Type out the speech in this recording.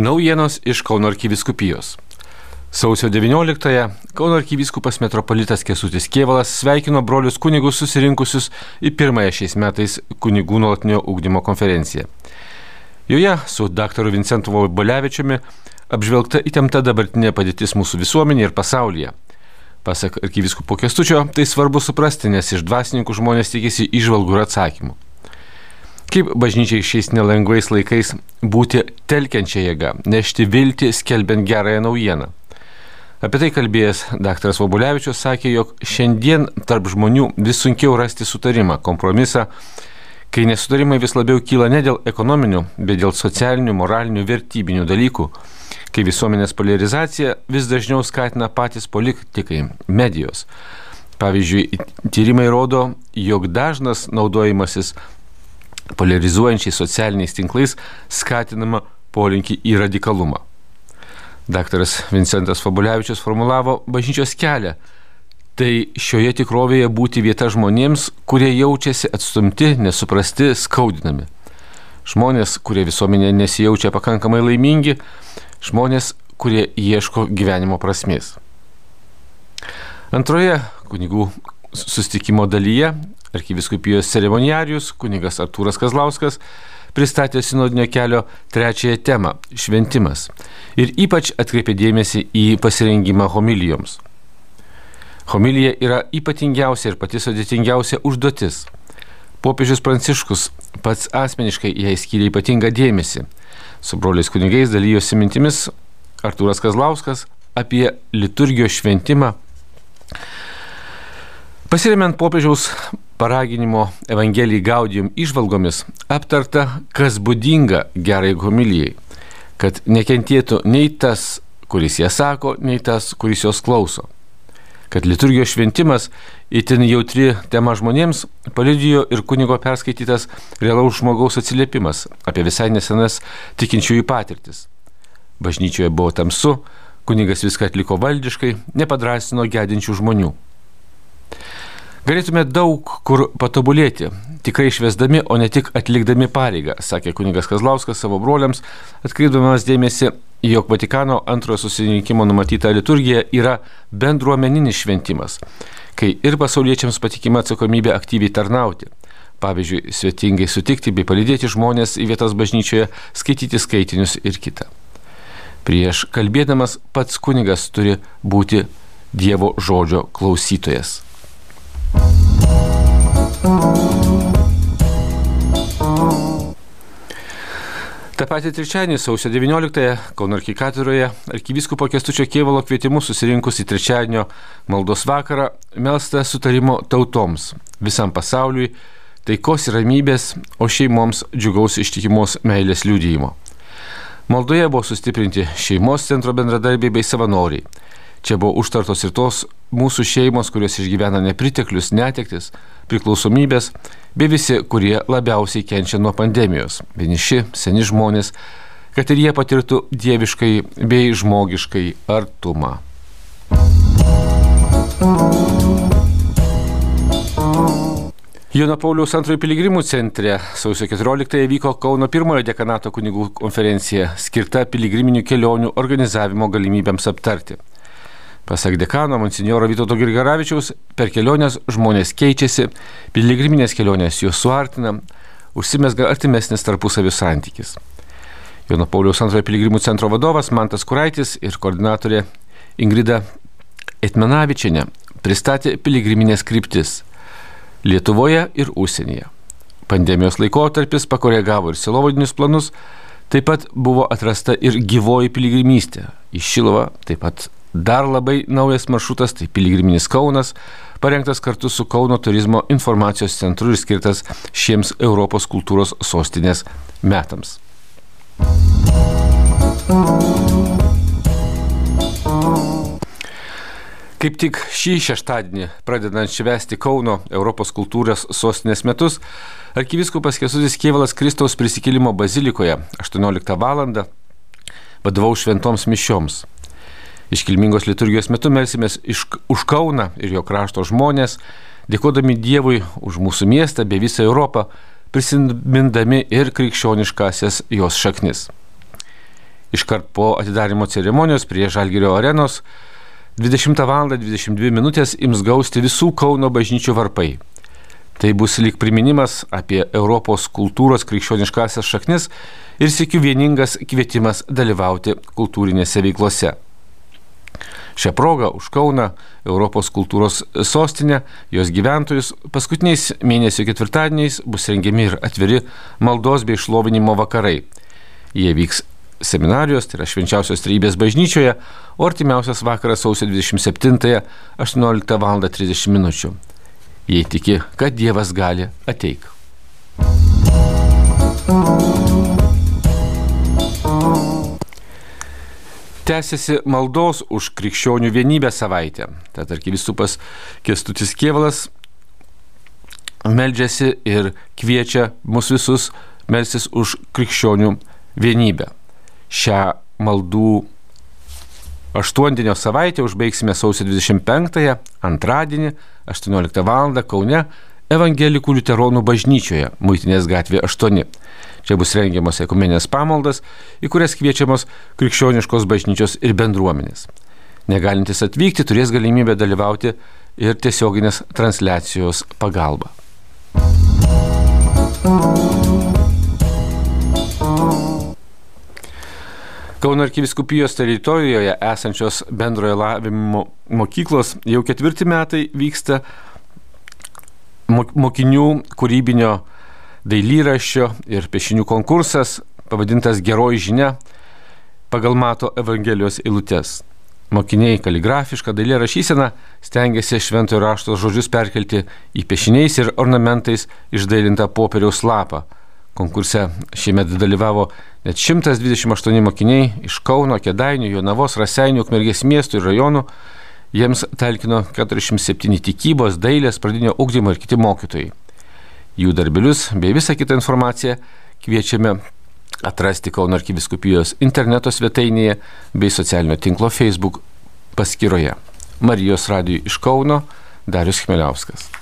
Naujienos iš Kauno arkiviskupijos. Sausio 19-ąją Kauno arkivyskupas metropolitas Kesutis Kievalas sveikino brolius kunigus susirinkusius į pirmąją šiais metais kunigų nuolatinio ūkdymo konferenciją. Joje su dr. Vincentu Bolevičiumi apžvelgta įtempta dabartinė padėtis mūsų visuomenėje ir pasaulyje. Pasak arkivyskupo Kestučio, tai svarbu suprasti, nes iš dvasininkų žmonės tikisi išvalgų ir atsakymų. Kaip bažnyčiai šiais nelengvais laikais būti telkiančia jėga, nešti viltį, skelbiant gerąją naujieną. Apie tai kalbėjęs dr. Vobulevičius sakė, jog šiandien tarp žmonių vis sunkiau rasti sutarimą, kompromisą, kai nesutarimai vis labiau kyla ne dėl ekonominių, bet dėl socialinių, moralinių, vertybinių dalykų, kai visuomenės polarizacija vis dažniau skatina patys politikai, medijos. Pavyzdžiui, tyrimai rodo, jog dažnas naudojimasis polarizuojančiais socialiniais tinklais skatinama polinkį į radikalumą. Daktaras Vincentas Fabulevičius formulavo bažnyčios kelią. Tai šioje tikrovėje būti vieta žmonėms, kurie jaučiasi atstumti, nesuprasti, skaudinami. Žmonės, kurie visuomenė nesijaučia pakankamai laimingi, žmonės, kurie ieško gyvenimo prasmės. Antroje kunigų sustikimo dalyje arkiviskupijos ceremoniarius kunigas Artūras Kazlauskas pristatė sinodinio kelio trečiąją temą - šventimas ir ypač atkreipė dėmesį į pasirengimą homilijoms. Homilija yra ypatingiausia ir pati sudėtingiausia užduotis. Popiežius Pranciškus pats asmeniškai jai skyrė ypatingą dėmesį. Su broliais kunigais dalyjosi mintimis Artūras Kazlauskas apie liturgijos šventimą Pasiremiant popiežiaus paraginimo Evangelijai Gaudijum išvalgomis, aptarta, kas būdinga gerai homilijai, kad nekentėtų nei tas, kuris ją sako, nei tas, kuris jos klauso. Kad liturgijos šventimas įtin jautri tema žmonėms palidijo ir kunigo perskaitytas realaus žmogaus atsiliepimas apie visai nesenas tikinčiųjų patirtis. Bažnyčioje buvo tamsu, kunigas viską atliko valdiškai, nepadrasino gedinčių žmonių. Galėtume daug kur patobulėti, tikrai išvesdami, o ne tik atlikdami pareigą, sakė kunigas Kazlauskas savo broliams, atkreipdamas dėmesį, jog Vatikano antrojo susirinkimo numatyta liturgija yra bendruomeninis šventimas, kai ir pasauliečiams patikima atsakomybė aktyviai tarnauti. Pavyzdžiui, svetingai sutikti bei palydėti žmonės į vietas bažnyčioje, skaityti skaitinius ir kitą. Prieš kalbėdamas pats kunigas turi būti Dievo žodžio klausytojas. Ta pati trečiadienį, sausio 19-ąją, Kauno arkikatūroje arkivyskupo Kestučio Kievalo kvietimu susirinkus į trečiadienio maldos vakarą melsta sutarimo tautoms, visam pasauliui, taikos ir ramybės, o šeimoms džiugaus ištikimos meilės liūdėjimo. Maldoje buvo sustiprinti šeimos centro bendradarbiai bei savanoriai. Čia buvo užtartos ir tos mūsų šeimos, kurios išgyvena nepriteklius, netektis, priklausomybės, bei visi, kurie labiausiai kenčia nuo pandemijos - vieniši, seni žmonės, kad ir jie patirtų dieviškai bei žmogiškai artumą. Jono Pauliaus antrojo piligrimų centre sausio 14-ąją vyko Kauno pirmojo dekanato kunigų konferencija skirta piligriminių kelionių organizavimo galimybėms aptarti. Pasak dekano monsinjoro Vytauto Girgaravičiaus, per keliones žmonės keičiasi, piligriminės kelionės juos suartina, užsimesga artimesnis tarpusavio santykis. Jono Pauliaus antrojo piligrimų centro vadovas Mantas Kuraitis ir koordinatorė Ingrida Etmenavičiane pristatė piligriminės kryptis Lietuvoje ir užsienyje. Pandemijos laikotarpis pakoregavo ir silovadinius planus, taip pat buvo atrasta ir gyvoji piligrimystė. Į Šilovą taip pat Dar labai naujas maršrutas tai Piligriminis Kaunas, parengtas kartu su Kauno turizmo informacijos centru ir skirtas šiems Europos kultūros sostinės metams. Kaip tik šį šeštadienį, pradedant švesti Kauno Europos kultūros sostinės metus, arkiviskupas Kesutis Kievalas Kristaus prisikėlimo bazilikoje 18 val. vadovau šventoms mišioms. Iškilmingos liturgijos metu melsimės iš, už Kauną ir jo krašto žmonės, dėkodami Dievui už mūsų miestą bei visą Europą, prisimindami ir krikščioniškasias jos šaknis. Iškart po atidarimo ceremonijos prie Žalgirio arenos 20 val. 22 min. ims gausti visų Kauno bažnyčių varpai. Tai bus lyg priminimas apie Europos kultūros krikščioniškasias šaknis ir sėkiu vieningas kvietimas dalyvauti kultūrinėse veiklose. Šią progą už Kauną, Europos kultūros sostinę, jos gyventojus paskutiniais mėnesio ketvirtadieniais bus rengiami ir atviri maldos bei šlovinimo vakarai. Jie vyks seminarijos, tai yra švenčiausios trybės bažnyčioje, o artimiausias vakaras sausio 27-ąją 18 val. 30 min. Jei tiki, kad Dievas gali, ateik. Tęsiasi maldos už krikščionių vienybę savaitę. Tad arkivistupas Kestutis Kievalas meldžiasi ir kviečia mus visus melsis už krikščionių vienybę šią maldų aštuondienio savaitę užbaigsime sausio 25-ąją, antradienį, 18 val. Kaune, Evangelikų Luteronų bažnyčioje, Muitinės gatvė 8. Čia bus rengiamos ekumenės pamaldas, į kurias kviečiamos krikščioniškos bažnyčios ir bendruomenės. Negalintis atvykti turės galimybę dalyvauti ir tiesioginės transliacijos pagalba. Kauno arkiviskupijos teritorijoje esančios bendrojo lavinimo mokyklos jau ketvirti metai vyksta mokinių kūrybinio dailyraščio ir piešinių konkursas, pavadintas Geroji žinia, pagal Mato Evangelijos eilutes. Mokiniai kaligrafišką dailę rašyseną stengiasi šventojo rašto žodžius perkelti į piešiniais ir ornamentais išdailintą popieriaus lapą Konkurse šiemet dalyvavo net 128 mokiniai iš Kauno, Kedainių, Jonavos, Raseinių, Ukmergės miestų ir rajonų. Jiems talkino 47 tikybos, dailės, pradinio ugdymo ir kiti mokytojai. Jų darbelius bei visą kitą informaciją kviečiame atrasti Kauno arkiviskupijos interneto svetainėje bei socialinio tinklo Facebook paskyroje. Marijos radijui iš Kauno Darius Chmeliauskas.